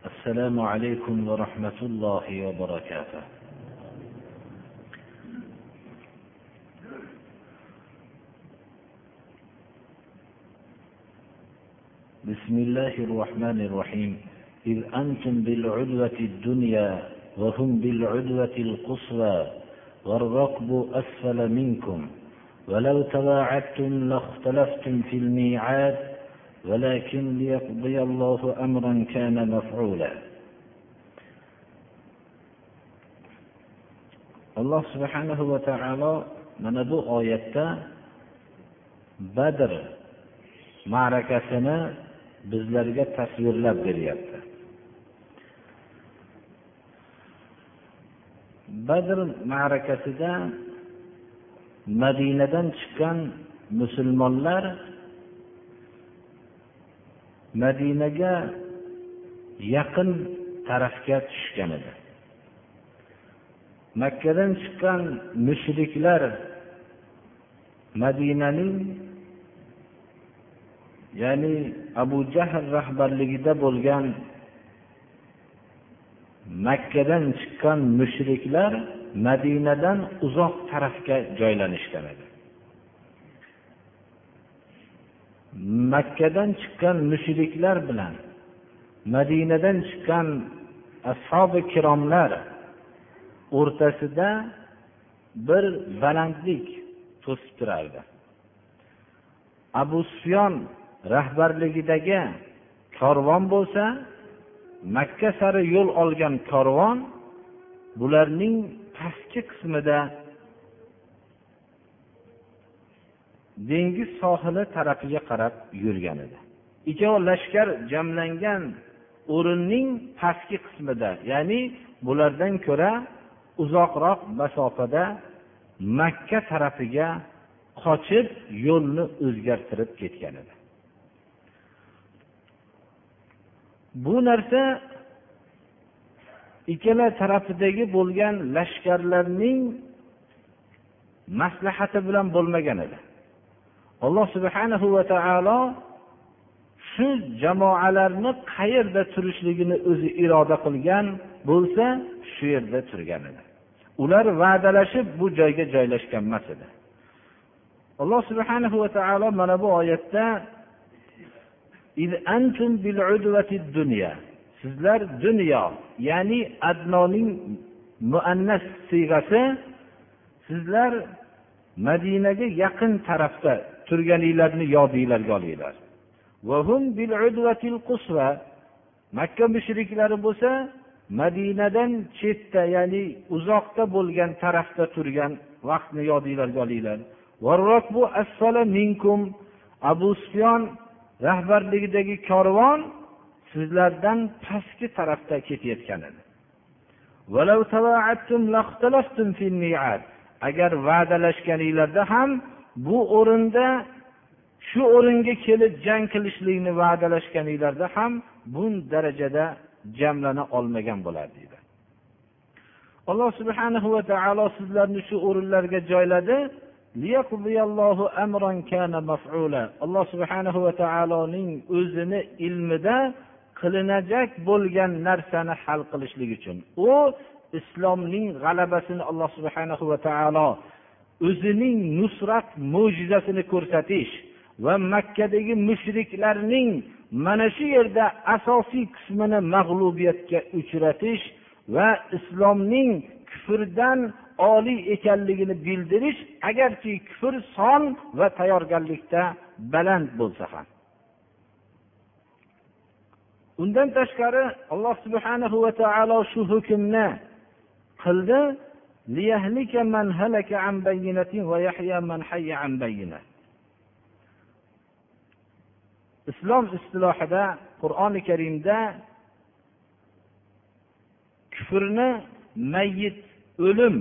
السلام عليكم ورحمة الله وبركاته. بسم الله الرحمن الرحيم. إذ أنتم بالعدوة الدنيا وهم بالعدوة القصوى والركب أسفل منكم. ولو تواعدتم لاختلفتم في الميعاد ولكن ليقضي الله أمرا كان مفعولا alloh subhanahu va taolo mana bu oyatda badr ma'rakasini bizlarga tasvirlab beryapti badr ma'rakasida madinadan chiqqan musulmonlar madinaga yaqin tarafga tushgan edi. Makkadan chiqqan mushriklar madinaning ya'ni abu jahl rahbarligida bo'lgan makkadan chiqqan mushriklar madinadan uzoq tarafga joylanishgan edi. Makkadan chiqqan mushriklar bilan madinadan chiqqan ashobi kiromlar o'rtasida bir balandlik to'sib turardi. Abu sufyon rahbarligidagi korvon bo'lsa makka sari yo'l olgan korvon bularning pastki qismida dengiz sohili tarafiga qarab yurgan edi. Ikkovi lashkar jamlangan o'rinning pastki qismida ya'ni bulardan ko'ra uzoqroq masofada makka tarafiga qochib yo'lni o'zgartirib ketgan edi. Bu narsa ikkala tarafidagi bo'lgan lashkarlarning maslahati bilan bo'lmagan edi. Alloh subhanahu va taolo shu jamoalarni qayerda turishligini o'zi iroda qilgan bo'lsa shu yerda turgan edi. Ular va'dalashib bu joyga joylashgan emas edi. Alloh subhanahu va taolo mana bu oyatda sizlar dunyo ya'ni adnoning muannas siyg'asi sizlar madinaga yaqin tarafda turganinglarni yodinglarga olinglar. Makka mushriklari bo'lsa madinadan chetda ya'ni uzoqda bo'lgan tarafda turgan vaqtni yodinglarga olinglar. Abu sufyon rahbarligidagi korvon sizlardan pastki tarafda ketayotgan edi. Agar va'dalashganinglarda ham bu o'rinda shu o'ringa kelib jang qilishlikni va'dalashganinglarda ham bu darajada jamlana olmagan bo'lardi deydi. Alloh subhanahu va taolo sizlarni shu o'rinlarga joyladi. Alloh subhanahu va taoloning o'zini ilmida qilinajak bo'lgan narsani hal qilishlik uchun. U islomning g'alabasini alloh subhanahu va taolo o'zining nusrat mo'jizasini ko'rsatish va makkadagi mushriklarning mana shu yerda asosiy qismini mag'lubiyatga uchratish va islomning kufrdan oliy ekanligini bildirish agarki kufr son va tayyorgarlikda baland bo'lsa ham. Undan tashqari alloh subhanahu va taolo shu hukmni qildi islom istilohida qur'oni karimda kufrni mayyit o'lim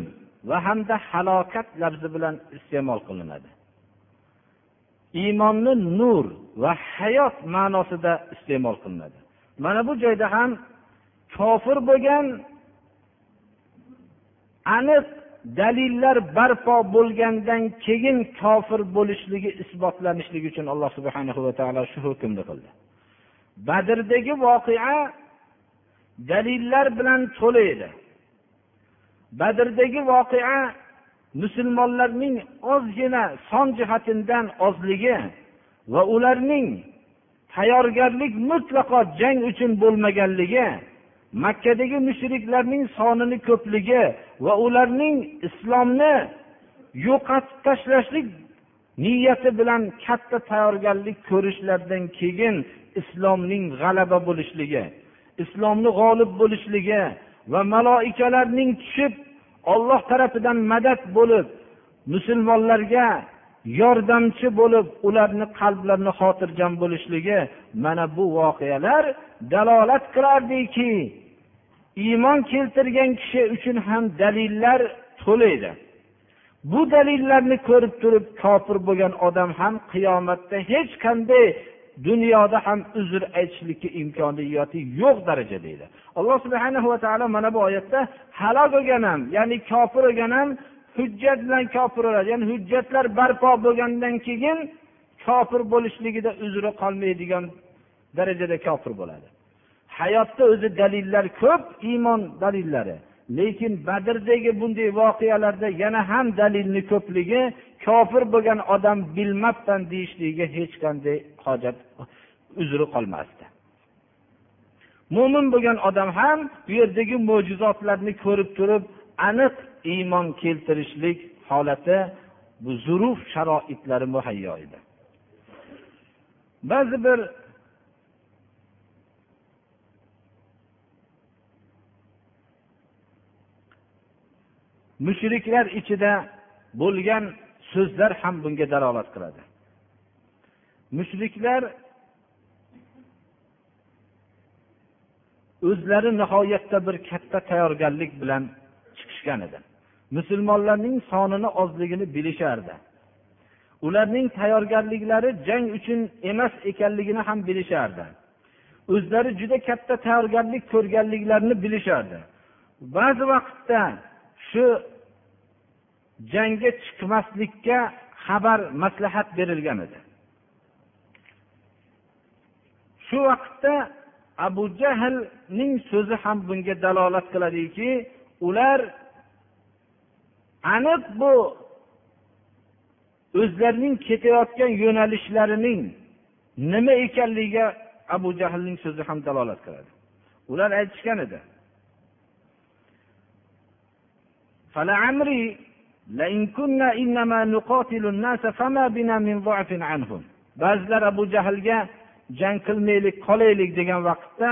va hamda halokat labzi bilan iste'mol qilinadi. Iymonni nur va hayot ma'nosida iste'mol qilinadi. Mana bu joyda ham kofir bo'lgan aniq dalillar barpo bo'lgandan keyin kofir bo'lishligi isbotlanishligi uchun alloh subhana va taolo shu hukmni qildi. Badrdagi voqea dalillar bilan to'la edi badrdagi voqea musulmonlarning ozgina son jihatidan ozligi va ularning tayyorgarlik mutlaqo jang uchun bo'lmaganligi makkadagi mushriklarning sonini ko'pligi va ularning islomni yo'qotib tashlashlik niyati bilan katta tayyorgarlik ko'rishlaridan keyin islomning g'alaba bo'lishligi islomni g'olib bo'lishligi va maloikalarning tushib olloh tarafidan madad bo'lib musulmonlarga yordamchi bo'lib ularni qalblarini xotirjam bo'lishligi mana bu voqealar dalolat qilardiki iymon keltirgan kishi uchun ham dalillar to'la edi bu dalillarni ko'rib turib kofir bo'lgan odam ham qiyomatda hech qanday dunyoda ham uzr aytishlikka imkoniyati yo'q darajada edi alloh subhana va taolo mana bu oyatda halok bo'lgan ham ya'ni kofir bo'lgan ham hujjat bilan kofir bo'ladi. Ya'ni hujjatlar barpo bo'lgandan keyin kofir bo'lishligida uzri qolmaydigan darajada kofir bo'ladi. Hayotda o'zi dalillar ko'p iymon dalillari. Lekin badrdagi bunday voqealarda yana ham dalilni ko'pligi kofir bo'lgan odam bilmabman deyishligiga hech qanday hojat uzri qolmasdi. Mo'min bo'lgan odam ham bu yerdagi mo'jizotlarni ko'rib turib aniq iymon keltirishlik holati bu zuruf sharoitlari muhayyo edi. Ba'zi bir mushriklar ichida bo'lgan so'zlar ham bunga dalolat qiladi. Mushriklar o'zlari nihoyatda bir katta tayyorgarlik bilan tushgan edi musulmonlarning sonini ozligini bilishardi. Ularning tayyorgarliklari jang uchun emas ekanligini ham bilishardi. O'zlari juda katta tayyorgarlik ko'rganliklarini bilishardi. Ba'zi vaqtda shu jangga chiqmaslikka xabar maslahat berilgan edi. Shu vaqtda abu jahlning so'zi ham bunga dalolat qiladiki ular aniq bu o'zlarining ketayotgan yo'nalishlarining nima ekanligiga abu jahlning so'zi ham dalolat qiladi. Ular aytishgan edi. Ba'zilar abu jahlga jang qilmaylik qolaylik degan vaqtda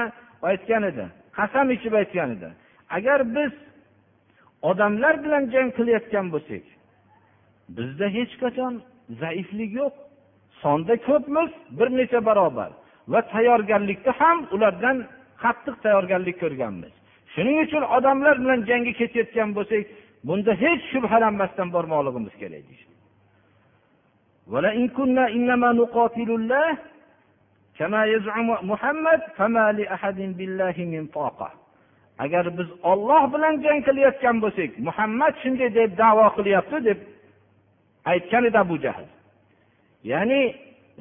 aytgan edi. Qasam ichib aytgan edi. Agar biz odamlar bilan jang qilayotgan bo'lsak bizda hech qachon zaiflik yo'q. Sonda ko'pmiz bir necha barobar. Va tayyorgarlikda ham ulardan qattiq tayyorgarlik ko'rganmiz. Shuning uchun odamlar bilan jangga ketayotgan bo'lsak bunda hech shubhalanmasdan bormoqligimiz kerak agar biz olloh bilan jang qilayotgan bo'lsak muhammad shunday deb davo qilyapti deb aytgan edi abu jahl. Ya'ni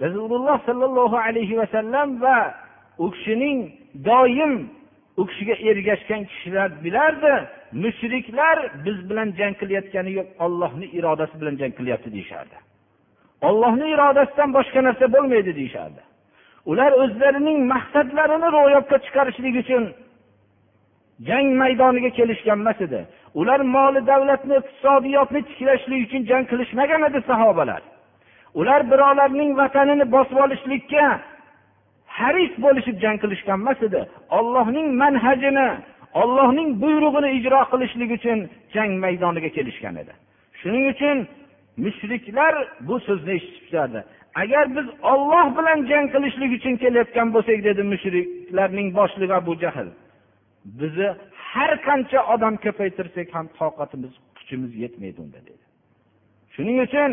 rasululloh sollallohu alayhi vasallam va u kishining doim u kishiga ergashgan kishilar bilardi mushriklar biz bilan jang qilayotgani yo'q ollohni irodasi bilan jang qilyapti deyishardi. Ollohni irodasidan boshqa narsa bo'lmaydi deyishardi. Ular o'zlarining maqsadlarini ro'yobga chiqarishlik uchun jang maydoniga kelishgan emas edi. Ular moli davlatni iqtisodiyotni tiklashlik uchun jang qilishmagan edi sahobalar. Ular birovlarning vatanini bosib olishlikka haris bo'lishib jang qilishgan emas edi. Ollohning manhajini ollohning buyrug'ini ijro qilishlik uchun jang maydoniga kelishgan edi. Shuning uchun mushriklar bu so'zni eshitishardi agar biz olloh bilan jang qilishlik uchun kelayotgan bo'lsak dedi mushriklarning boshlig'i abu jahl. Bizni har qancha odam ko'paytirsak ham toqatimiz kuchimiz yetmaydi unda dedi. Shuning uchun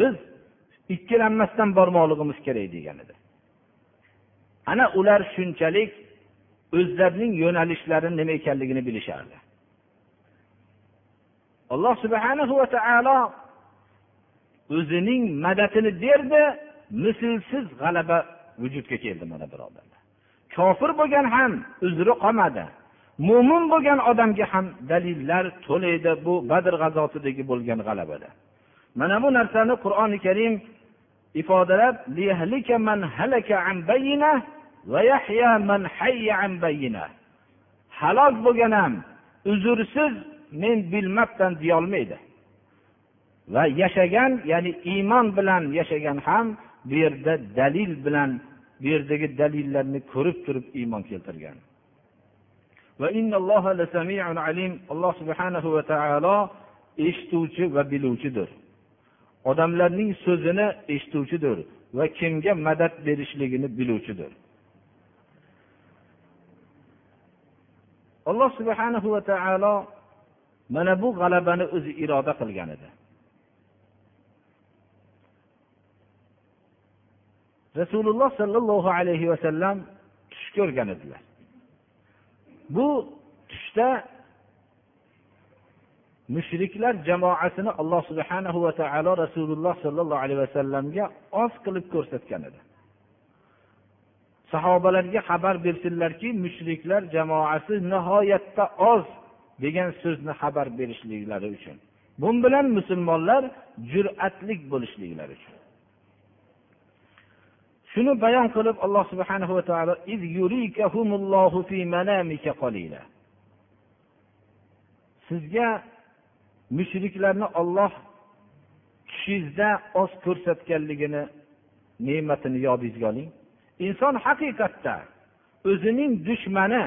biz ikkilanmasdan bormoqligimiz kerak degan edi. Ana ular shunchalik o'zlarining yo'nalishlari nima ekanligini bilishardi. Alloh subhanahu va taolo o'zining madadini berdi mislsiz g'alaba vujudga keldi mana birodar. Kofir bo'lgan ham uzri qolmadi. Mo'min bo'lgan odamga ham dalillar to'la edi bu badr g'azotidagi bo'lgan g'alabada. Mana bu narsani qur'oni karim ifodalab halok bo'lgan ham uzrsiz men bilmabdan deyolmaydi. Va yashagan ya'ni iymon bilan yashagan ham bu yerda dalil bilan bu yerdagi dalillarni ko'rib turib iymon keltirgan. Alloh subhanahu va taolo eshituvchi va biluvchidir. Odamlarning so'zini eshituvchidir va kimga madad berishligini biluvchidir. Alloh subhanahu va taolo mana bu g'alabani o'zi iroda qilgan edi. Rasululloh sollallohu alayhi vasallam tush ko'rgan edilar. Bu tushda mushriklar jamoasini alloh subhanahu va taolo rasululloh sollallohu alayhi vasallamga oz qilib ko'rsatgan edi. Sahobalarga xabar bersinlarki mushriklar jamoasi nihoyatda oz degan so'zni xabar berishliklari uchun bu bilan musulmonlar jur'atlik bo'lishliklari uchun. Shuni bayon qilib alloh subhanahu va taolo sizga mushriklarni olloh tushingizda oz ko'rsatganligini ne'matini yodingizga oling. Inson haqiqatda o'zining dushmani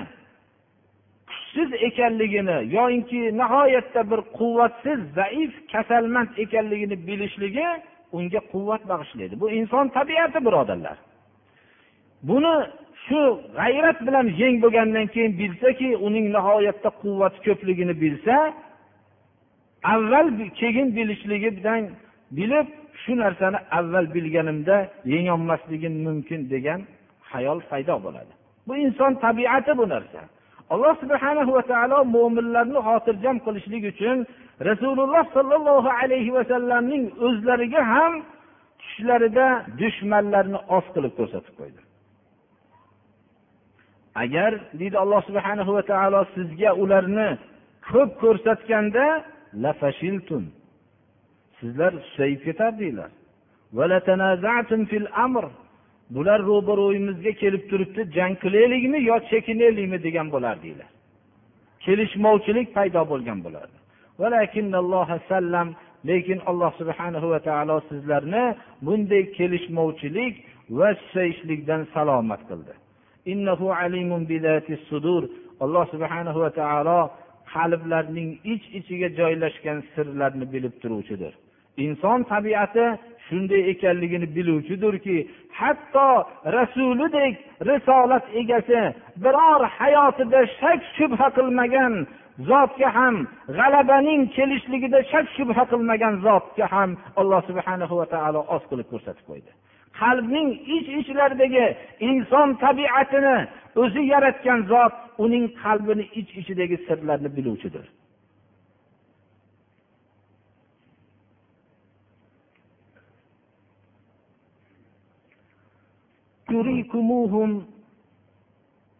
kuchsiz ekanligini yoinki nihoyatda bir quvvatsiz zaif kasalmand ekanligini bilishligi unga quvvat bag'ishlaydi. Bu inson tabiati birodarlar. Buni shu g'ayrat bilan yeng bo'lgandan keyin bilsaki uning nihoyatda quvvati ko'pligini bilsa avval keyin bilishligi bilan bilib shu narsani avval bilganimda yengolmasligim mumkin degan hayol paydo bo'ladi. Bu inson tabiati bu narsa. Alloh subhana va taolo mo'minlarni xotirjam qilishlik uchun rasululloh sollallohu alayhi vasallamning o'zlariga ham tushlarida dushmanlarni oz qilib ko'rsatib qo'ydi. Agar deydi alloh subhana va taolo sizga ularni ko'p ko'rsatganda sizlar susayib ketardinglar bular ro'baro'yimizga kelib turibdi jang qilaylikmi yo chekinaylikmi degan bo'lardinglar kelishmovchilik paydo bo'lgan bo'lardi. Lekin alloh subhanahu va taolo sizlarni bunday kelishmovchilik va susayishlikdan salomat qildi. Alloh subhanahu va taolo qalblarning ich iç ichiga joylashgan sirlarni bilib turuvchidir. Inson tabiati shunday ekanligini biluvchidirki hatto rasulidek risolat egasi biror hayotida shak shubha qilmagan zotga ham g'alabaning kelishligida shak shubha qilmagan zotga ham alloh subhanahu va taolo oz qilib ko'rsatib qo'ydi. Qalbning ich iç ichlaridagi inson tabiatini o'zi yaratgan zot uning qalbini ich iç ichidagi sirlarni biluvchidir. تريكموهم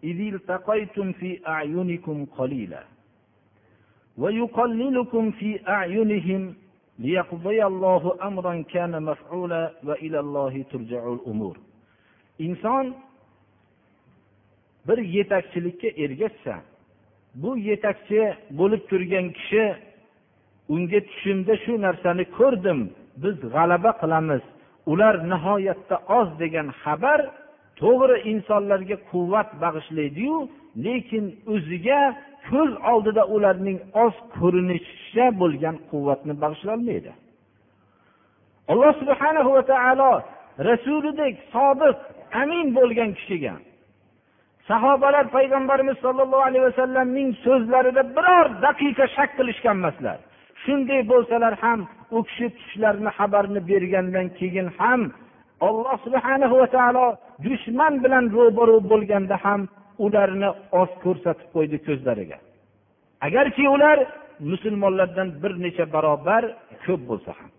إذ التقيتم في أعينكم قليلا ويقللكم في أعينهم ليقضي الله أمرا كان مفعولا وإلى الله ترجع الأمور inson bir yetakchilikka ergashsa bu yetakchi bo'lib turgan kishi unga tushimda shu narsani ko'rdim biz g'alaba qilamiz Ular nihoyatda oz degan xabar to'g'ri insonlarga quvvat bag'ishlaydiyu lekin o'ziga ko'z oldida ularning oz ko'rinishga bo'lgan quvvatni bag'ishlolmaydi. Alloh subhana va taolo rasulidek sodiq amin bo'lgan kishiga sahobalar payg'ambarimiz sollallohu alayhi vasallamning so'zlarida biror daqiqa shak qilishgan emaslar. Shunday bo'lsalar ham u kishi tushlarini xabarini bergandan keyin ham alloh subhana va taolo dushman bilan ro'baru bo'lganda ham ularni oz ko'rsatib qo'ydi ko'zlariga. Agarki ular musulmonlardan bir necha barobar ko'p bo'lsa ham.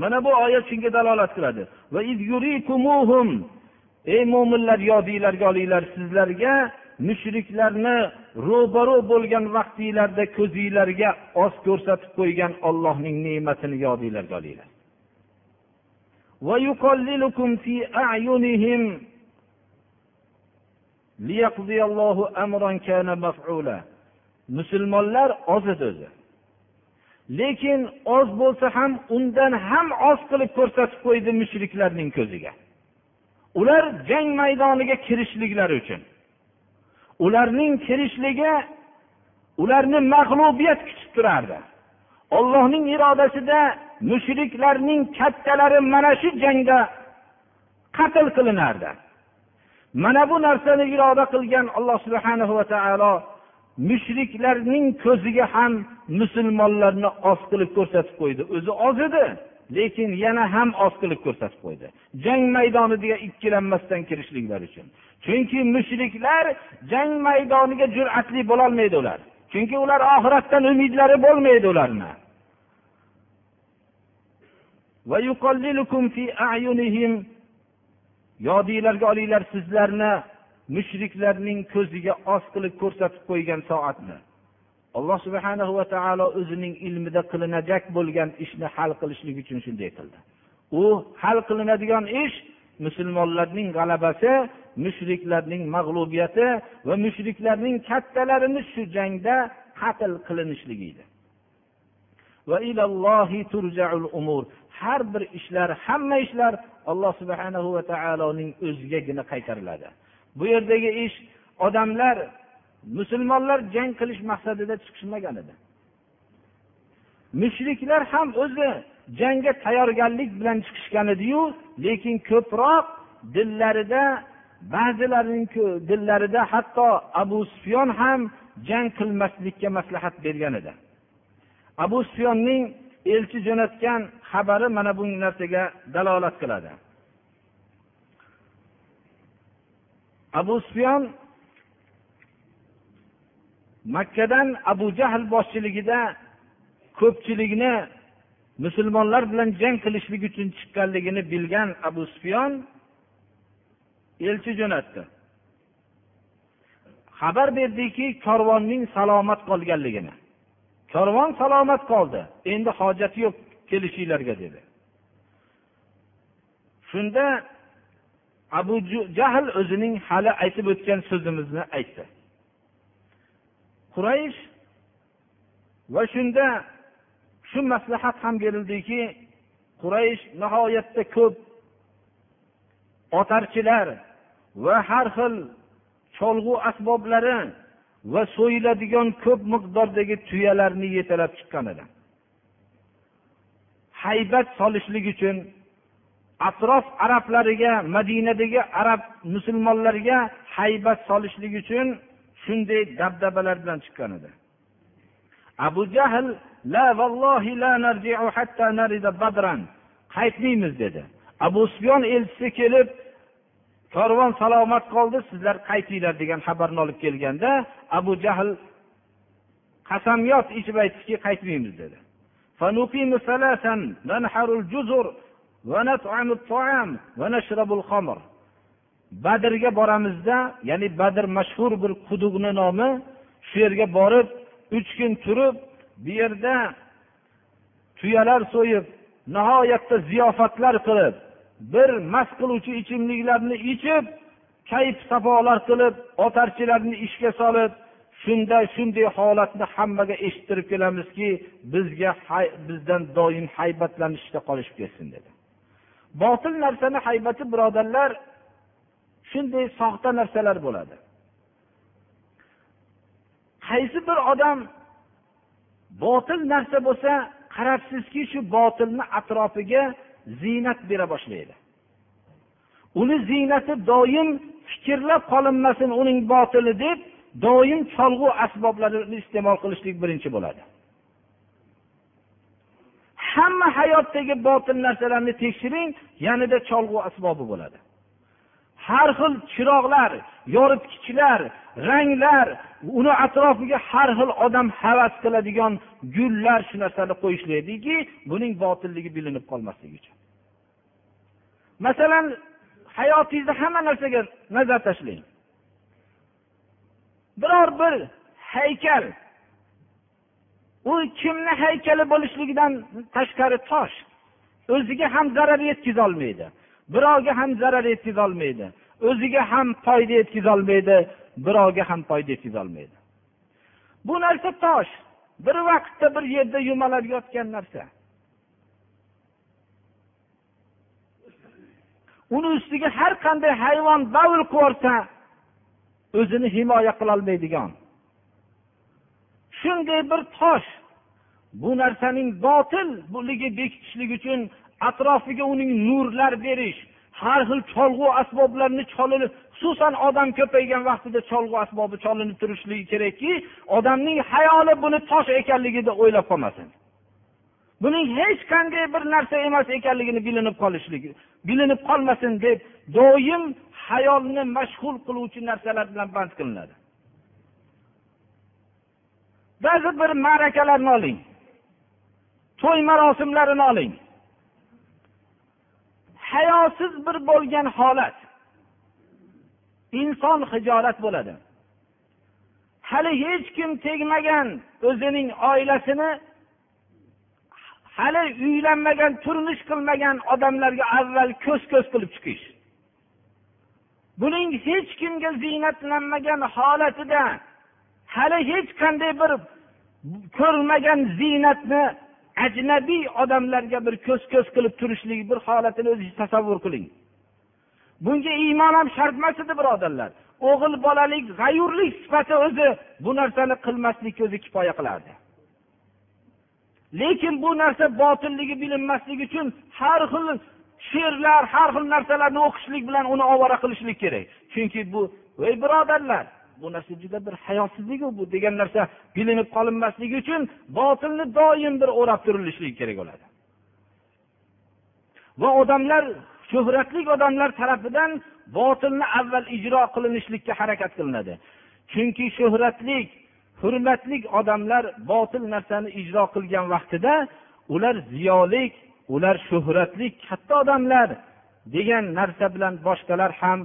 Mana bu oyat shunga dalolat qiladi. Ey mo'minlar yodinglarga olinglar sizlarga mushriklarni ro'baro bo'lgan vaqtinglarda ko'zinglarga oz ko'rsatib qo'ygan ollohning ne'matini yodinglarga olinglar musulmonlar oz edi o'zi. Lekin oz bo'lsa ham undan ham oz qilib ko'rsatib qo'ydi mushriklarning ko'ziga. Ular jang maydoniga kirishliklari uchun. Ularning kirishligi ularni mag'lubiyat kutib turardi. Ollohning irodasida mushriklarning kattalari mana shu jangda qatl qilinardi. Mana bu narsani iroda qilgan alloh subhanahu va taolo mushriklarning ko'ziga ham musulmonlarni oz qilib ko'rsatib qo'ydi. O'zi oz edi lekin yana ham oz qilib ko'rsatib qo'ydi. Jang maydoniga ikkilanmasdan kirishliklari uchun. Chunki mushriklar jang maydoniga jur'atli bo'lolmaydi ular. Chunki ular oxiratdan umidlari bo'lmaydi ularni. Yodinglarga olinglar sizlarni mushriklarning ko'ziga oz qilib ko'rsatib qo'ygan soatni. Alloh subhana va taolo o'zining ilmida qilinajak bo'lgan ishni hal qilishlik uchun shunday qildi. U hal qilinadigan ish musulmonlarning g'alabasi mushriklarning mag'lubiyati va mushriklarning kattalarini shu jangda qatl qilinishligi edi. Har bir ishlar hamma ishlar alloh subhanahu va taoloning o'zigagina qaytariladi. Bu yerdagi ish odamlar musulmonlar jang qilish maqsadida chiqishmagan edi. Mushriklar ham o'zi jangga tayyorgarlik bilan chiqishgan ediyu lekin ko'proq dillarida ba'zilarning dillarida hatto abu sufyon ham jang qilmaslikka maslahat bergan edi. Abu sufyonning elchi jo'natgan xabari mana bu narsaga dalolat qiladi. Abu sufyon makkadan abu jahl boshchiligida ko'pchilikni musulmonlar bilan jang qilishlik uchun chiqqanligini bilgan abu sufyon elchi jo'natdi. Xabar berdiki korvonning salomat qolganligini. Korvon salomat qoldi. Endi hojati yo'q kelishinglarga dedi. Shunda abu jahl o'zining hali aytib o'tgan so'zimizni aytdi. Quraysh va shunda shu maslahat ham berildiki quraysh nihoyatda ko'p otarchilar va har xil cholg'u asboblari va so'yiladigan ko'p miqdordagi tuyalarni yetalab chiqqan edi. Haybat solishlik uchun atrof arablariga madinadagi arab musulmonlarga haybat solishlik uchun shunday dabdabalar bilan chiqqan edi. Abu jahl la vallohi la narji'u hatta narida badran qaytmaymiz dedi. Abu sufyon elchisi kelib korvon salomat qoldi sizlar qaytinglar degan xabarni olib kelganda abu jahl qasamyod ichib aytdiki qaytmaymiz dedi. Badrga boramizda ya'ni badr mashhur bir quduqni nomi shu yerga borib uch kun turib bu yerda tuyalar so'yib nihoyatda ziyofatlar qilib bir mast qiluvchi ichimliklarni ichib kayf safolar qilib otarchilarni ishga solib shunda shunday holatni hammaga eshittirib kelamizki bizga bizdan doim haybatlanishda qolishib ketsin dedi. Botil narsani haybati birodarlar shunday soxta narsalar bo'ladi. Qaysi bir odam botil narsa bo'lsa qarabsizki shu botilni atrofiga ziynat bera boshlaydi. Uni ziynati doim fikrlab qolinmasin uning botili deb doim cholg'u asboblarini iste'mol qilishlik birinchi bo'ladi. Hamma hayotdagi botil narsalarni tekshiring yanada cholg'u asbobi bo'ladi. Har xil chiroqlar yoritgichlar ranglar uni atrofiga har xil odam havas qiladigan gullar shu narsani qo'yishlikdiki buning botilligi bilinib qolmasligi uchun. Masalan hayotingizda hamma narsaga nazar tashlang. Biror bir haykal u kimni haykali bo'lishligidan tashqari tosh o'ziga ham zarar yetkazolmaydi birovga ham zarar yetkazolmaydi o'ziga ham foyda yetkazolmaydi birovga ham foyda yetkazolmaydi. Bu narsa tosh. Bir vaqtda bir yerda yumalab yotgan narsa. Uni ustiga har qanday hayvon davr qilibyuborsa o'zini himoya qilolmaydigan. Shunday bir tosh bu narsaning botil buligi bekitishlik uchun atrofiga uning nurlar berish har xil cholg'u asboblarni cholinib xususan odam ko'paygan vaqtida cholg'u asbobi cholinib turishligi kerakki odamning hayoli buni tosh ekanligida o'ylab qolmasin. Buning hech qanday bir narsa emas ekanligini bilinib qolishligi bilinib qolmasin deb doim hayolni mashg'ul qiluvchi narsalar bilan band qilinadi. Ba'zi bir ma'rakalarni oling. To'y marosimlarini oling. Hayosiz bir bo'lgan holat. Inson hijolat bo'ladi. Hali hech kim tegmagan o'zining oilasini hali uylanmagan turmush qilmagan odamlarga avval ko'z ko'z qilib chiqish. Buning hech kimga ziynatlanmagan holatida hali hech qanday bir ko'rmagan ziynatni ajnabiy odamlarga bir ko'z ko'z qilib turishlik bir holatini o'zingiz tasavvur qiling. Bunga iymon ham shart emas edi birodarlar. O'g'il bolalik g'ayurlik sifati o'zi bu narsani qilmaslikka o'zi kifoya qilardi. Lekin bu narsa botilligi bilinmasligi uchun har xil she'rlar har xil narsalarni o'qishlik bilan uni ovora qilishlik kerak. Chunki bu ey birodarlar bu narsa juda bir hayosizliku bu degan narsa bilinib qolinmasligi uchun botilni doim bir o'rab turilishligi kerak bo'ladi. Va odamlar shuhratli odamlar tarafidan botilni avval ijro qilinishlikka harakat qilinadi. Chunki shuhratlik hurmatli odamlar botil narsani ijro qilgan vaqtida ular ziyolik ular shuhratli katta odamlar degan narsa bilan boshqalar ham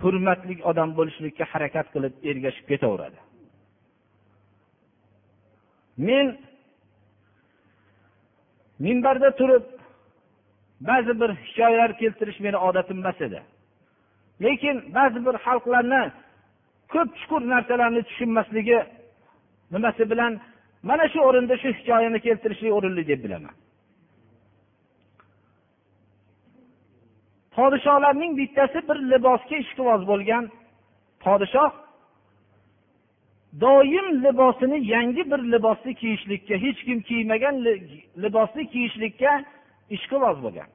hurmatli odam bo'lishlikka harakat qilib ergashib ketaveradi. Men minbarda turib ba'zi bir hikoyalar keltirish meni odatim emas edi. Lekin ba'zi bir xalqlarni ko'p chuqur narsalarni tushunmasligi nimasi bilan mana shu o'rinda shu hikoyani keltirishlik o'rinli deb bilaman. Podsholarning bittasi bir libosga ishqiboz bo'lgan podshoh doim libosini yangi bir libosni kiyishlikka hech kim kiymagan libosni kiyishlikka ishqiboz bo'lgan.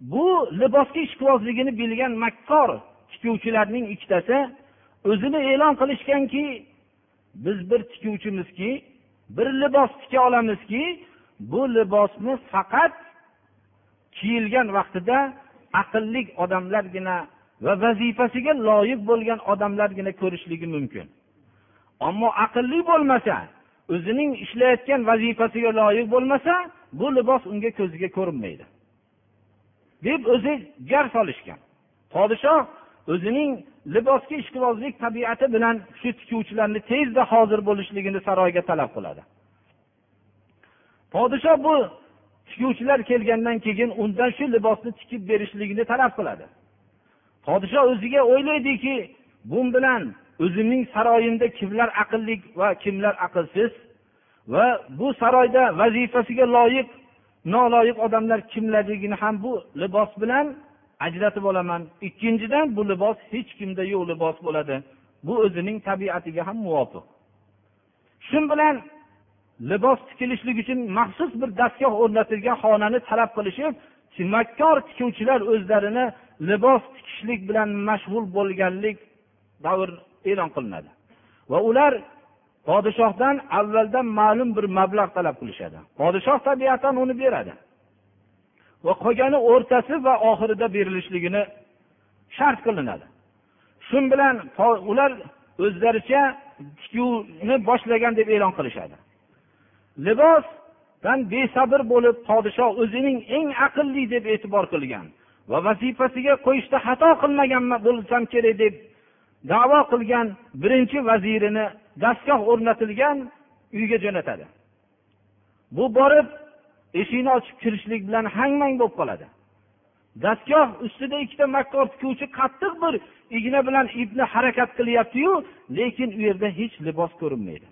Bu libosga ishqibozligini bilgan makkor tikuvchilarning ikkitasi o'zini e'lon qilishganki biz bir tikuvchimizki bir libos tika olamizki bu libosni faqat kiyilgan vaqtida aqlli odamlargina va vazifasiga loyiq bo'lgan odamlargina ko'rishligi mumkin. Ammo aqlli bo'lmasa o'zining ishlayotgan vazifasiga loyiq bo'lmasa bu libos unga ko'ziga ko'rinmaydi. Deb o'zi jar solishgan. Podshoh o'zining libosga ishqibozlik tabiati bilan shu tikuvchilarni tezda hozir bo'lishligini saroyga talab qiladi. Podshoh bu tikuvchilar kelgandan keyin undan shu libosni tikib berishligini talab qiladi. Podshoh o'ziga o'ylaydiki bu bilan o'zimning saroyimda kimlar aqlli va kimlar aqlsiz va bu saroyda vazifasiga loyiq noloyiq odamlar kimlarligini ham bu libos bilan ajratib olaman. Ikkinchidan bu libos hech kimda yo'q libos bo'ladi. Bu o'zining tabiatiga ham muvofiq. Shu bilan libos tikilishlik uchun maxsus bir dastgoh o'rnatilgan xonani talab qilishib makkor tikuvchilar o'zlarini libos tikishlik bilan mashg'ul bo'lganlik davr e'lon qilinadi. Va ular podshohdan avvaldan ma'lum bir mablag' talab qilishadi. Podshoh tabiatan uni beradi. Va qolgani o'rtasi va oxirida berilishligini shart qilinadi. Shu bilan ular o'zlaricha tikuvni boshlagan deb e'lon qilishadi. Libosdan besabr bo'lib podshoh o'zining eng aqlli deb e'tibor qilgan va vazifasiga qo'yishda xato qilmagan bo'lsam kerak deb davo qilgan birinchi vazirini dastgoh o'rnatilgan uyga jo'natadi. Bu borib eshikni ochib kirishlik bilan hang mang bo'lib qoladi. Dastgoh ustida ikkita makkor tikuvchi qattiq bir igna bilan ipni harakat qilyaptiyu lekin u yerda hech libos ko'rinmaydi.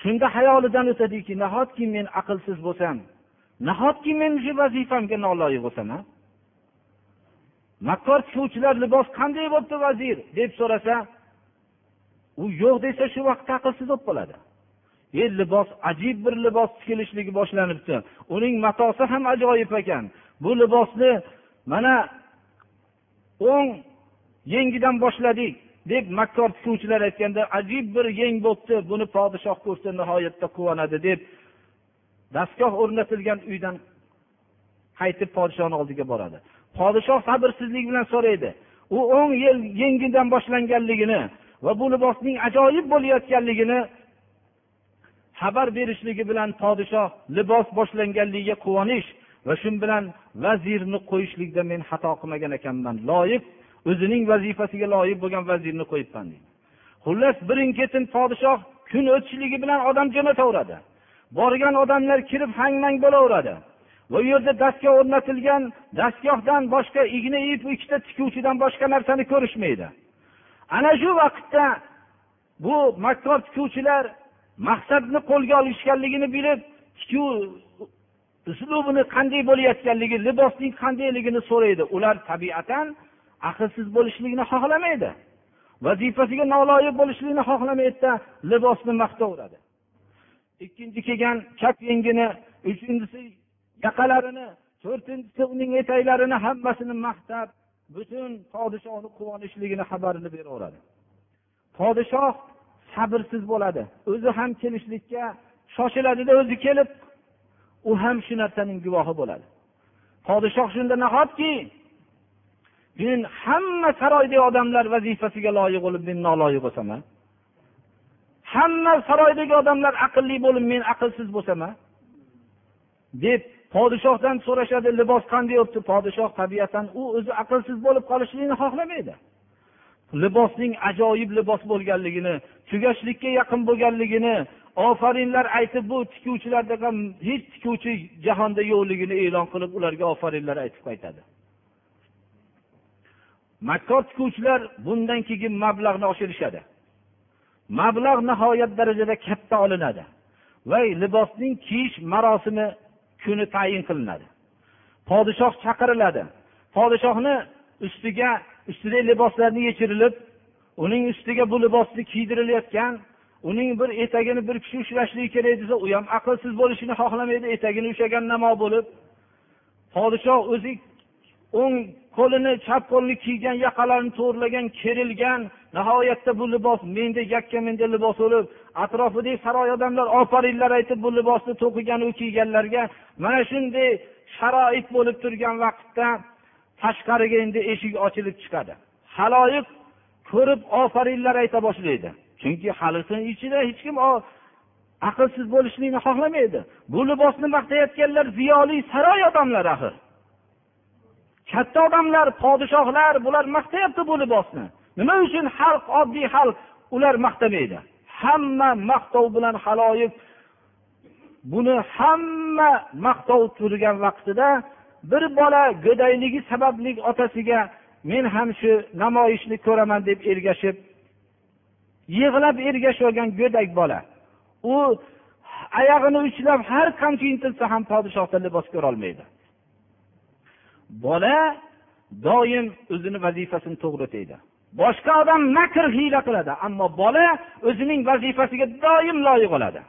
Shunda hayolidan o'tadiki nahotki men aqlsiz bo'lsam nahotki men shu vazifamga noloyiq bo'lsam a makkor tikuvchilar libos qanday bo'libdi vazir? deb so'rasa u yo'q desa shu vaqtda aqlsiz bo'lib qoladi. E libos ajib bir libos tikilishligi boshlanibdi. Uning matosi ham ajoyib ekan. Bu libosni mana o'ng yengidan boshladik deb makkor tikuvchilar aytganda ajib bir yeng bo'libdi buni podshoh ko'rsa nihoyatda quvonadi deb dastgoh o'rnatilgan uydan qaytib podshohni oldiga boradi. Podshoh sabrsizlik bilan so'raydi. U o'ng yengidan boshlanganligini va bu libosning ajoyib bo'layotganligini xabar berishligi bilan podshoh libos boshlanganligiga quvonish va shu bilan vazirni qo'yishlikda men xato qilmagan ekanman. Loyiq o'zining vazifasiga loyiq bo'lgan vazirni qo'yibman deydi. Xullas birin ketin podshoh kun o'tishligi bilan odam jo'nataveradi borgan odamlar kirib hang mang bo'laveradi va u yerda dastgoh o'rnatilgan dastgohdan boshqa igna ip ikkita tikuvchidan boshqa narsani ko'rishmaydi. Ana shu vaqtda bu makkor tikuvchilar maqsadni qo'lga olishganligini bilib tikuv uslubini qanday bo'layotganligi libosning qandayligini so'raydi. Ular tabiatan aqlsiz bo'lishlikni xohlamaydi. Vazifasiga noloyiq bo'lishlikni xohlamaydida libosni maqtaveradi ikkinchi kelgan chap yengini uchinchisi yaqalarini to'rtinchisi uning etaklarini hammasini maqtab butun podshohni quvonishligini xabarini beraveradi. Podshoh sabrsiz bo'ladi. O'zi ham kelishlikka shoshiladida o'zi kelib u ham shu narsaning guvohi bo'ladi. Podshoh shunda nahotki men hamma saroydagi odamlar vazifasiga loyiq bo'lib men noloyiq bo'lsam hamma saroydagi odamlar aqlli bo'lib men aqlsiz bo'lsam deb podshohdan so'rashadi libos qanday bo'libdi podshoh tabiatan u o'zi aqlsiz bo'lib qolishlikni xohlamaydi. Libosning ajoyib libos bo'lganligini tugashlikka yaqin bo'lganligini ofarinlar aytib bu tikuvchilarda ham hech tikuvchi jahonda yo'qligini e'lon qilib ularga ofarinlar aytib qaytadi. Makkor tikuvchilar bundan keyin mablag'ni oshirishadi. Mablag' nihoyat darajada katta olinadi va libosning kiyish marosimi kuni tayin qilinadi. Podshoh chaqiriladi. Podshohni ustiga ustidagi liboslarni yechirilib uning ustiga bu libosni kiydirilayotgan uning bir etagini bir kishi ushlashligi kerak desa u ham aqlsiz bo'lishini xohlamaydi etagini ushlagan namo bo'lib podshoh o'zi o'ng qo'lini chap qo'lini kiygan yoqalarini to'g'rilagan kerilgan nihoyatda bu libos menda yakka menda libos bo'lib atrofidagi saroy odamlar ofarinlar aytib bu libosni to'qigan u kiyganlarga mana shunday sharoit bo'lib turgan vaqtda tashqariga endi eshik ochilib chiqadi. Haloyiq ko'rib ofarinlar ayta boshlaydi. Chunki halisini ichida hech kim aqlsiz bo'lishlikni xohlamaydi. Bu libosni maqtayotganlar ziyoli saroy odamlari axir. Katta odamlar podshohlar bular maqtayapti bu libosni. Nima uchun xalq oddiy xalq ular maqtamaydi? Hamma maqtov bilan haloyiq buni hamma maqtov turgan vaqtida bir bola go'dayligi sababli otasiga men ham shu namoyishni ko'raman deb ergashib yig'lab ergashib olgan go'dak bola. U oyog'ini uchlab har qancha intilsa ham podshohda libos ko'rolmaydi bola doim o'zini vazifasini to'g'ri o'taydi boshqa odam makr hiyla qiladi ammo bola o'zining vazifasiga doim loyiq bo'ladi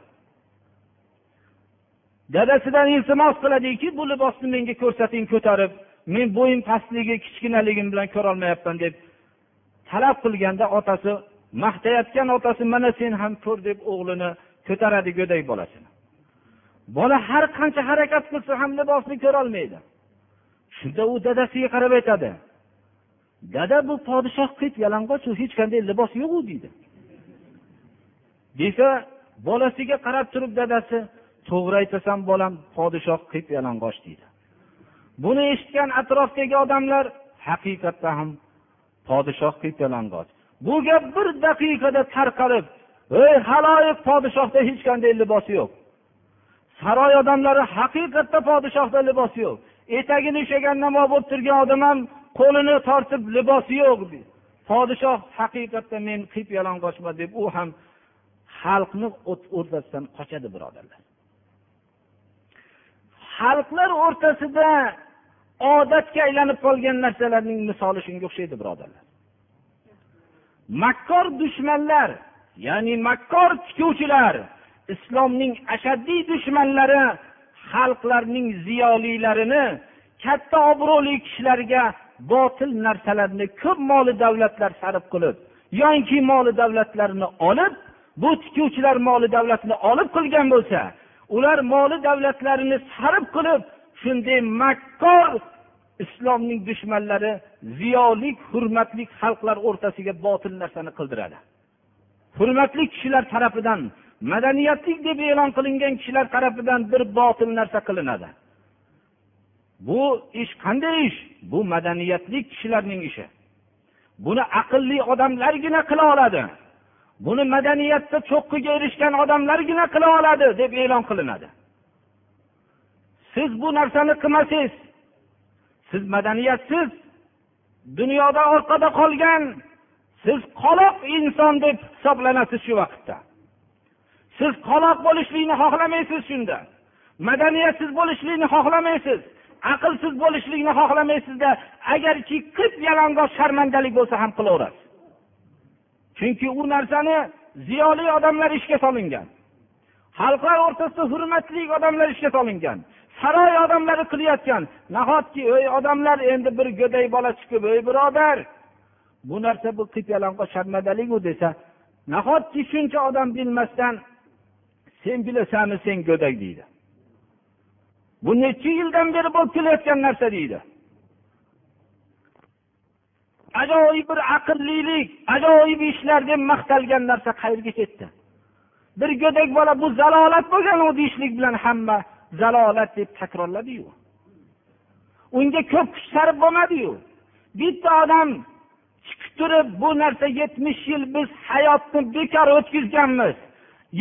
dadasidan iltimos qiladiki bu libosni menga ko'rsating ko'tarib men bo'yim pastligi kichkinaligim bilan ko'rolmayapman deb talab qilganda otasi maqtayotgan otasi mana sen ham ko'r deb o'g'lini ko'taradi go'dak bolasini. Bola har qancha harakat qilsa ham libosni ko'rolmaydi. Shunda u dadasiga qarab aytadi dada bu podshoh qip yalang'och hech qanday libos yo'qu deydi. Desa bolasiga qarab turib dadasi to'g'ri aytasan bolam podshoh qip yalang'och deydi. Buni eshitgan atrofdagi odamlar haqiqatda ham podshoh qip yalang'och bu gap bir daqiqada tarqalib ey haloyiq podshohda hech qanday libosi yo'q. Saroy odamlari haqiqatda podshohda libosi yo'q. Etagini ushlagan namo bo'lib turgan odam ham qo'lini tortib libosi yo'q podshoh haqiqatda men qip yalang'ochman deb u ham xalqni o'rtasidan qochadi birodarlar. Xalqlar o'rtasida odatga aylanib qolgan narsalarning misoli shunga o'xshaydi birodarlar. Makkor dushmanlar ya'ni makkor tikuvchilar islomning ashaddiy dushmanlari xalqlarning ziyolilarini katta obro'li kishilarga botil narsalarni ko'p moli davlatlar sarf qilib yoinki moli davlatlarni olib bu tikuvchilar moli davlatni olib qilgan bo'lsa ular moli davlatlarini sarf qilib shunday makkor islomning dushmanlari ziyoli hurmatli xalqlar o'rtasiga botil narsani qildiradi. Hurmatli kishilar tarafidan madaniyatlik deb e'lon qilingan kishilar tarafidan bir botil narsa qilinadi. Bu ish qanday ish? Bu madaniyatli kishilarning ishi. Buni aqlli odamlargina qila oladi. Buni madaniyatda cho'qqiga erishgan odamlargina qila oladi deb e'lon qilinadi. Siz bu narsani qilmasangiz siz madaniyatsiz dunyoda orqada qolgan siz qoloq inson deb hisoblanasiz shu vaqtda. Siz qoloq bo'lishlikni xohlamaysiz shunda. Madaniyatsiz bo'lishlikni xohlamaysiz aqlsiz bo'lishlikni xohlamaysizda agarki qip yalang'och sharmandalik bo'lsa ham qilaverasiz. Chunki u narsani ziyoli odamlar ishga solingan. Xalqlar o'rtasida hurmatli odamlar ishga solingan. Saroy odamlari qilayotgan. Nahotki ey odamlar endi bir go'dak bola chiqib ey birodar bu narsa bu qip sharmadaliku desa nahotki shuncha odam bilmasdan sen bilasanmi sen go'dak deydi. Bu necha yildan beri bo'lib kelayotgan narsa deydi. Ajoyib bir aqllilik ajoyib ishlar deb maqtalgan narsa qayerga ketdi? Bir go'dak bola bu zalolat bo'lgan u deyishlik bilan hamma zalolat deb takrorladiyu. Unga ko'p kuch sarf bo'lmadiyu. Bitta odam chiqib turib bu narsa yetmish yil biz hayotni bekor o'tkazganmiz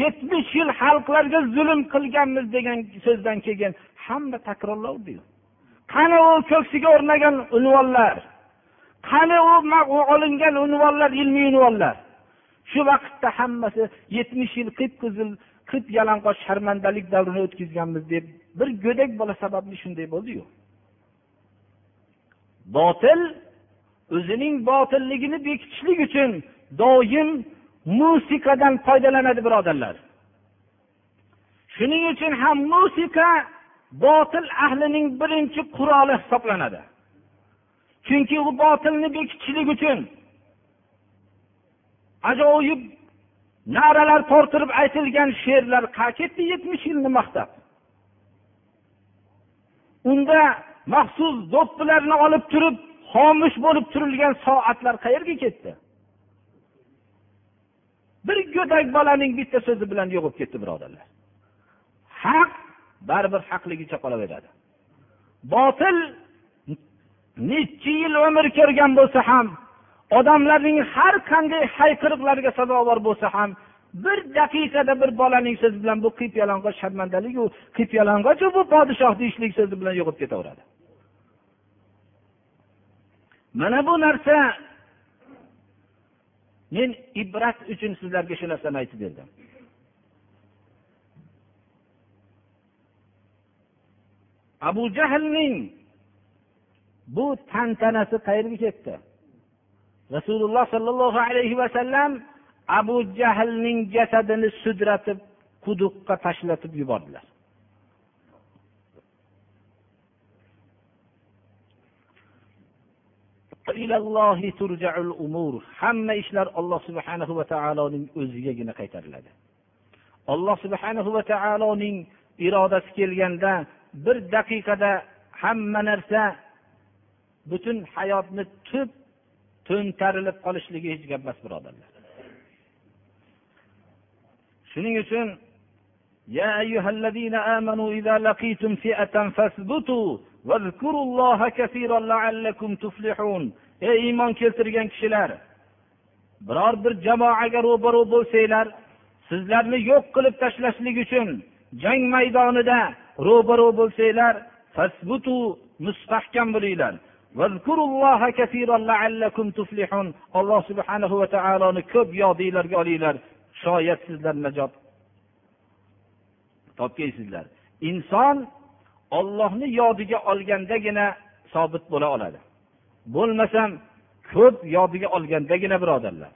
yetmish yil xalqlarga zulm qilganmiz degan so'zdan keyin hamma takrorlavdiyu qani u ko'ksiga o'rnagan unvonlar? Qani u olingan unvonlar ilmiy unvonlar? Shu vaqtda hammasi yetmish yil qip qizil qip yalang'och sharmandalik davrini o'tkazganmiz deb bir go'dak bola sababli shunday bo'ldiyu. Botil o'zining botilligini bekitishlik uchun doim musiqadan foydalanadi birodarlar. Shuning uchun ham musiqa botil ahlining birinchi quroli hisoblanadi. Chunki u botilni bekitishlik uchun. Ajoyib na'ralar tortirib aytilgan she'rlar qayerga ketdi yetmish yilni maqtab? Unda maxsus do'ppilarni olib turib xomush bo'lib turilgan soatlar qayerga ketdi? Bir go'dak bolaning bitta so'zi bilan yo'q bo'lib ketdi birodarlar. Haq baribir haqligicha qolaveradi. Botil necha yil umr ko'rgan bo'lsa ham odamlarning har qanday hayqiriqlariga sazovor bo'lsa ham bir daqiqada bir bolaning so'zi bilan bu qip yalang'och sharmandaliku qip yalang'ochu bu podshoh deyishlik so'zi bilan yo'qolib ketaveradi. Mana bu narsa men ibrat uchun sizlarga shu narsani aytib berdim. Abu jahlning bu tantanasi qayerga ketdi? Rasululloh sollallohu alayhi vasallam abu jahlning jasadini sudratib quduqqa tashlatib yubordilar. Hamma ishlar alloh subhanahu va taoloning o'zigagina qaytariladi. Alloh subhanahu va taoloning irodasi kelganda bir daqiqada hamma narsa butun hayotni tub to'ntarilib qolishligi hech gap emas birodarlar shuning uchun يا أيها الذين آمنوا إذا لقيتم فئة فاثبتوا واذكروا الله كثيرا لعلكم تفلحون ey iymon keltirgan kishilar biror bir jamoaga ro'baro bo'lsanglar sizlarni yo'q qilib tashlashlik uchun jang maydonida ro'baro bo'lsanglar mustahkam bo'linglar Alloh subhanahu va taoloni ko'p yodinglarga olinglar. Shoyat sizlar najot. Topgaysizlar inson ollohni yodiga olgandagina sobit bo'la oladi. Bo'lmasam ko'p yodiga olgandagina birodarlar.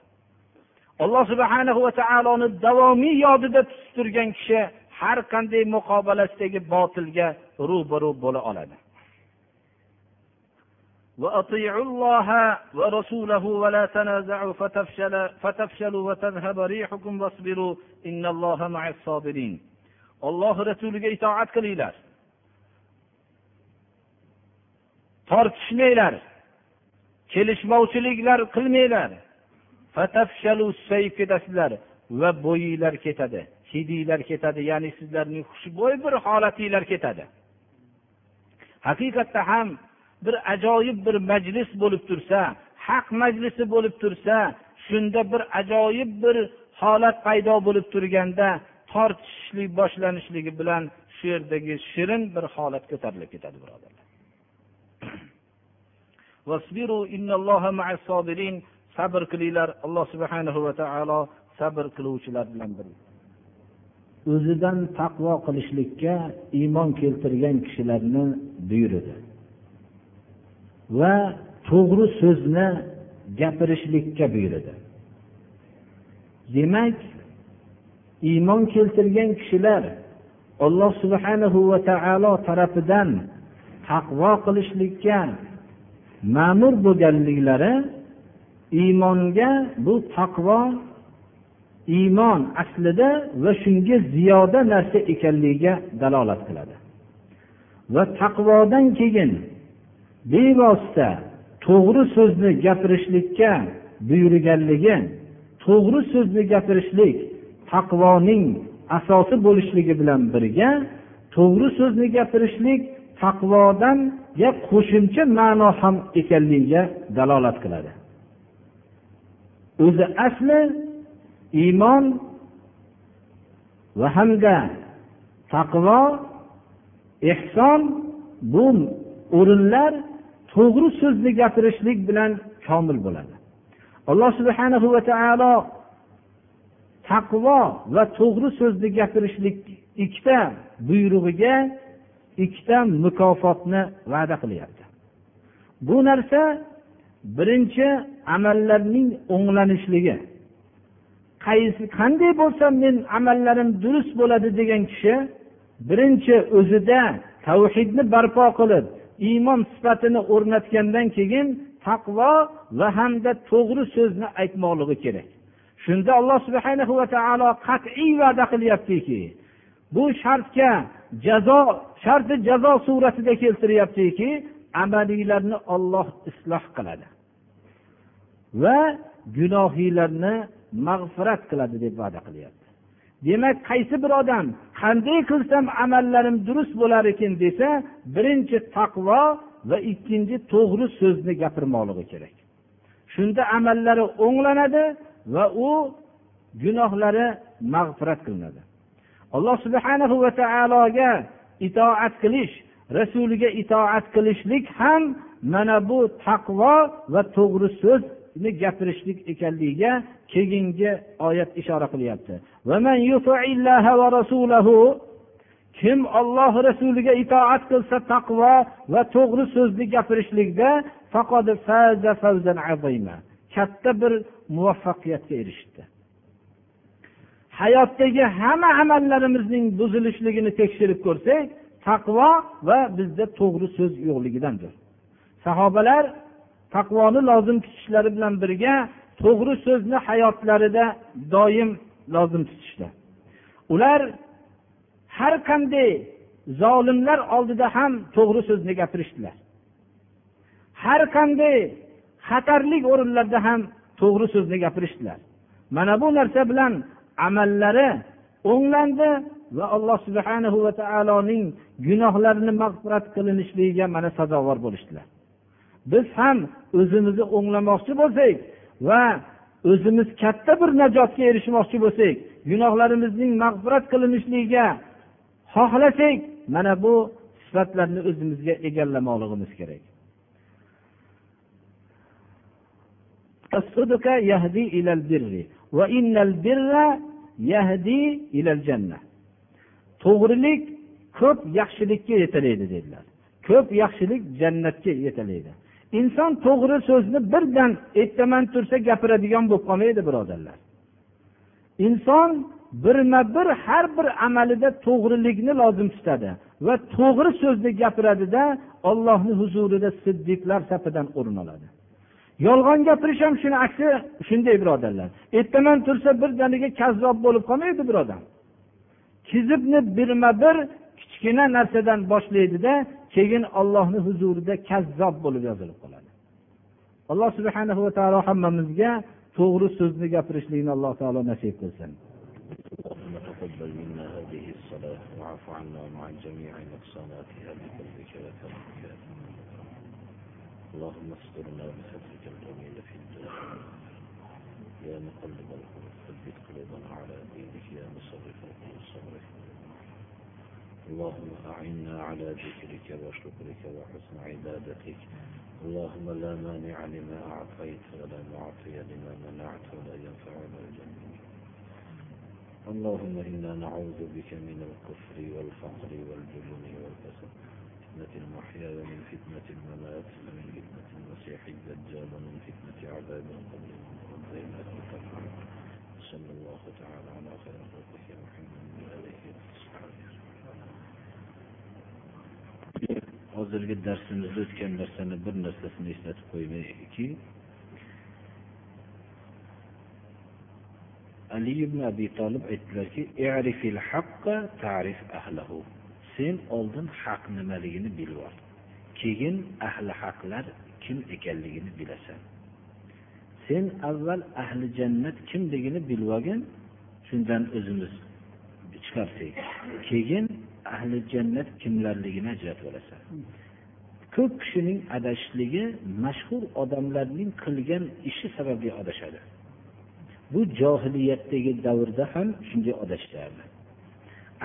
Alloh subhana va taoloni davomiy yodida tutib turgan kishi har qanday muqobalasidagi botilga ro'baro bo'la oladi. وأطيعوا الله ورسوله ولا تنازعوا فتفشل فتفشلوا وتذهب ريحكم واصبروا إن الله مع الصابرين الله rasuliga itoat qilinglar tortishmanglar kelishmovchiliklar qilmanglar ketasizlar va bo'yinglar ketadi hidinglar ketadi ya'ni sizlarning xushbo'y bir holatinglar ketadi haqiqatda ham bir ajoyib bir majlis bo'lib tursa haq majlisi bo'lib tursa shunda bir ajoyib bir holat paydo bo'lib turganda tortishishlik boshlanishligi bilan shu yerdagi shirin bir holat ko'tarilib ketadi birodarlar. Sabr qilinglar alloh subhanahu va taolo sabr qiluvchilar bilan birga. O'zidan taqvo qilishlikka iymon keltirgan kishilarni buyurdi. Va to'g'ri so'zni gapirishlikka buyurdi demak iymon keltirgan kishilar alloh subhanahu va taolo tarafidan taqvo qilishlikka ma'mur bo'lganliklari iymonga bu taqvo iymon aslida va shunga ziyoda narsa ekanligiga dalolat qiladi. Va taqvodan keyin bevosita to'g'ri so'zni gapirishlikka buyurganligi to'g'ri so'zni gapirishlik taqvoning asosi bo'lishligi bilan birga to'g'ri so'zni gapirishlik taqvodan qo'shimcha ma'no ham ekanligiga dalolat qiladi. O'zi asli iymon va hamda taqvo ehson bu o'rinlar to'g'ri so'zni gapirishlik bilan komil bo'ladi. Alloh subhana va taolo taqvo va to'g'ri so'zni gapirishlik ikkita buyrug'iga ikkita mukofotni va'da qilyapti. Bu narsa birinchi amallarning o'nglanishligi. Qaysi qanday bo'lsam men amallarim durust bo'ladi degan kishi birinchi o'zida tavhidni barpo qilib iymon sifatini o'rnatgandan keyin taqvo va hamda to'g'ri so'zni aytmoqligi kerak. Shunda alloh subhana va taolo qat'iy va'da qilyaptiki bu shartga jazo sharti jazo suratida keltiryaptiki amaliylarni olloh isloh qiladi va gunohiylarni mag'firat qiladi deb va'da qilyapti. Demak qaysi bir odam qanday qilsam amallarim durust bo'lar ekan desa birinchi taqvo va ikkinchi to'g'ri so'zni gapirmoqligi kerak. Shunda amallari o'nglanadi va u gunohlari mag'firat qilinadi. Alloh subhanahu va taologa itoat qilish rasuliga itoat qilishlik ham mana bu taqvo va to'g'ri so'zni gapirishlik ekanligiga keyingi oyat ishora qilyapti. Kim olloh rasuliga itoat qilsa taqvo va to'g'ri so'zni gapirishlikda katta bir muvaffaqiyatga erishdi. Hayotdagi hamma amallarimizning buzilishligini tekshirib ko'rsak taqvo va bizda to'g'ri so'z yo'qligidandir. Sahobalar taqvoni lozim tutishlari bilan birga to'g'ri so'zni hayotlarida doim lozim tutishdi. Ular har qanday zolimlar oldida ham to'g'ri so'zni gapirishdilar. Har qanday xatarlik o'rinlarda ham to'g'ri so'zni gapirishdilar. Mana bu narsa bilan amallari o'nglandi va alloh subhana va taoloning gunohlarini mag'firat qilinishligiga mana sazovor bo'lishdilar. Biz ham o'zimizni o'nglamoqchi bo'lsak va o'zimiz katta bir najotga erishmoqchi bo'lsak gunohlarimizning mag'firat qilinishligiga xohlasak mana bu sifatlarni o'zimizga egallamoqligimiz kerak. To'g'rilik ko'p yaxshilikka yetalaydi dedilar. Ko'p yaxshilik jannatga yetalaydi. Inson to'g'ri so'zni birdan ertaman tursa gapiradigan bo'lib qolmaydi birodarlar. Inson birma bir har bir amalida to'g'rilikni lozim tutadi va to'g'ri so'zni gapiradida ollohni huzurida siddiqlar safidan o'rin oladi. Yolg'on gapirish ham shuni aksi shunday birodarlar. Ertaman tursa birdaniga kazzob bo'lib qolmaydi bir odam kizibni birma bir kichkina narsadan boshlaydida keyin ollohni huzurida kazzob bo'lib yozilib qoladi alloh subhana va taolo hammamizga to'g'ri so'zni gapirishlikni alloh taolo nasib qilsin تقبل منا هذه الصلاة واعف عنا مع جميع نقصاناتها بقلبك وكرمك اللهم استرنا بسترك الجميل في الدنيا يا مقلب القلوب ثبت قلوبنا على دينك يا مصرف القلوب صرف اللهم أعنا على ذكرك وشكرك وحسن عبادتك. اللهم لا مانع لما أعطيت ولا معطي لما منعت ولا ينفع ذا اللهم إنا نعوذ بك من الكفر والفقر والجبن والكسل فتنة المحيا ومن فتنة الممات ومن فتنة المسيح الدجال ومن فتنة عذاب القبر ومن الفتنة صلى الله تعالى على خير خلقه محمد. Hozirgi darsimizda o'tgan narsani bir narsasini eslatib qo'ymayki ali ibn abi tolib aytdilarki sen oldin haq nimaligini bilib ol keyin ahli haqlar kim ekanligini bilasan. Sen avval ahli jannat kimligini bilib olgin shundan o'zimiz chiqarsak. Keyin ahli jannat kimlarligini ajratib olasan. Ko'p kishining adashishligi mashhur odamlarning qilgan ishi sababli adashadi. Bu johiliyatdagi davrda ham shunday adashishardi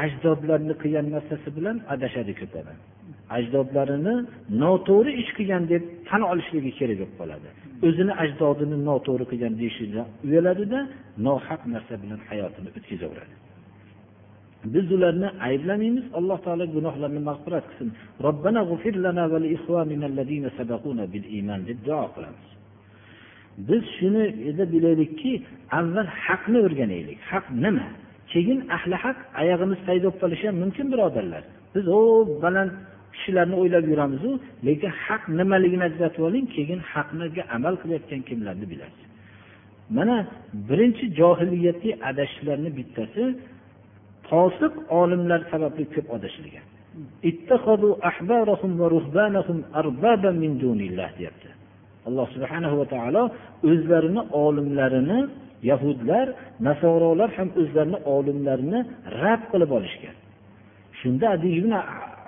ajdodlarni qilgan narsasi bilan adashadi ko'p odam ajdodlarini noto'g'ri ish qilgan deb tan olishligi kerak bo'lib qoladi. O'zini ajdodini noto'g'ri qilgan deyishidan uyaladida nohaq narsa bilan hayotini o'tkazaveradi. Biz ularni ayblamaymiz alloh taolo gunohlarini mag'firat qilsin. Robbana lana va bil iman deb duo qilamiz. Biz shuni bilaylikki avval haqni o'rganaylik. Haq nima? Keyin ahli haq oyog'imiz paydo bo'lib qolishi ham mumkin birodarlar. Biz o baland kishilarni o'ylab yuramizu lekin haq nimaligini ajratib oling keyin haqniga amal qilayotgan kimlarni bilasiz. Mana birinchi johiliyatli adashishlarni bittasi fosiq olimlar sababli ko'p adashilgan deyapti. Alloh subhanahu va taolo o'zlarini olimlarini yahudlar nasorolar ham o'zlarini olimlarini rad qilib olishgan. Shunda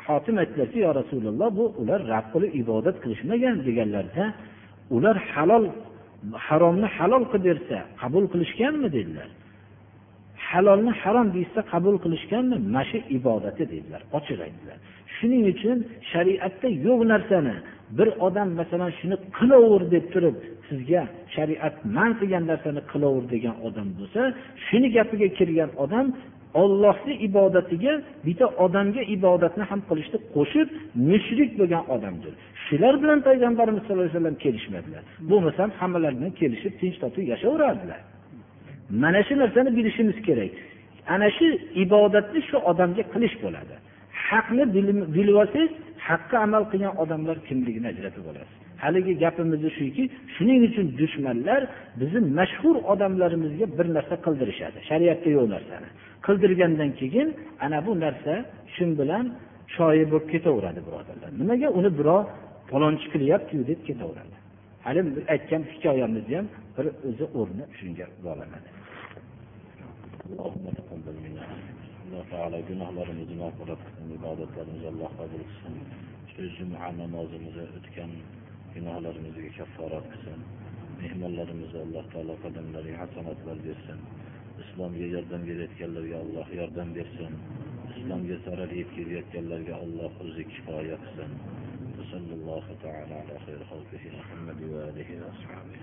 hotim aytdilarki yo rasululloh bu ular rad qilib ibodat qilishmagan deganlarida ular halol haromni halol qilib bersa qabul qilishganmi? dedilar. Halolni harom deyishsa qabul qilishganmi? Mana shu ibodati dedilar ochiq aytdilar. Shuning uchun shariatda yo'q narsani. Bir odam masalan shuni qilaver deb turib sizga shariat man qilgan narsani qilaver degan odam bo'lsa shuni gapiga kirgan odam ollohni ibodatiga bitta odamga ibodatni ham qilishni qo'shib mushrik bo'lgan odamdir. Shular bilan payg'ambarimiz sallallohu alayhi vasallam kelishmadilar. Bo'lmasam hammalari bilan kelishib tinch totuv yashayverardilar mana shu narsani bilishimiz kerak. Ana shu ibodatni shu odamga qilish bo'ladi. Haqni bilib olsangiz haqqa amal qilgan odamlar kimligini ajratib olasiz. Haligi gapimiz shuki shuning uchun dushmanlar bizni mashhur odamlarimizga bir narsa qildirishadi. Shariatda yo'q narsani. Qildirgandan keyin ana bu narsa shu bilan shoyi bo'lib ketaveradi birodarlar. Nimaga uni birov palonchi qilyaptiyu deb ketaveradi. Hali aytgan hikoyamizni ham bir o'zi o'rni shunga bog'lanadi alloh taolo gunohlarimizni mag'firat qilsin ibodatlarimizni alloh qabul qilsin shu juma namozimizni o'tgan gunohlarimizga kafforat qilsin mehmonlarimizga alloh taolo qadamlariga hasanatlar bersin islomga yordam berayotganlarga alloh yordam bersin islomga zarar yetkazayotganlarga alloh o'zi kifoya qilsin وصلى الله تعالى على خير خلقه محمد وآله وأصحابه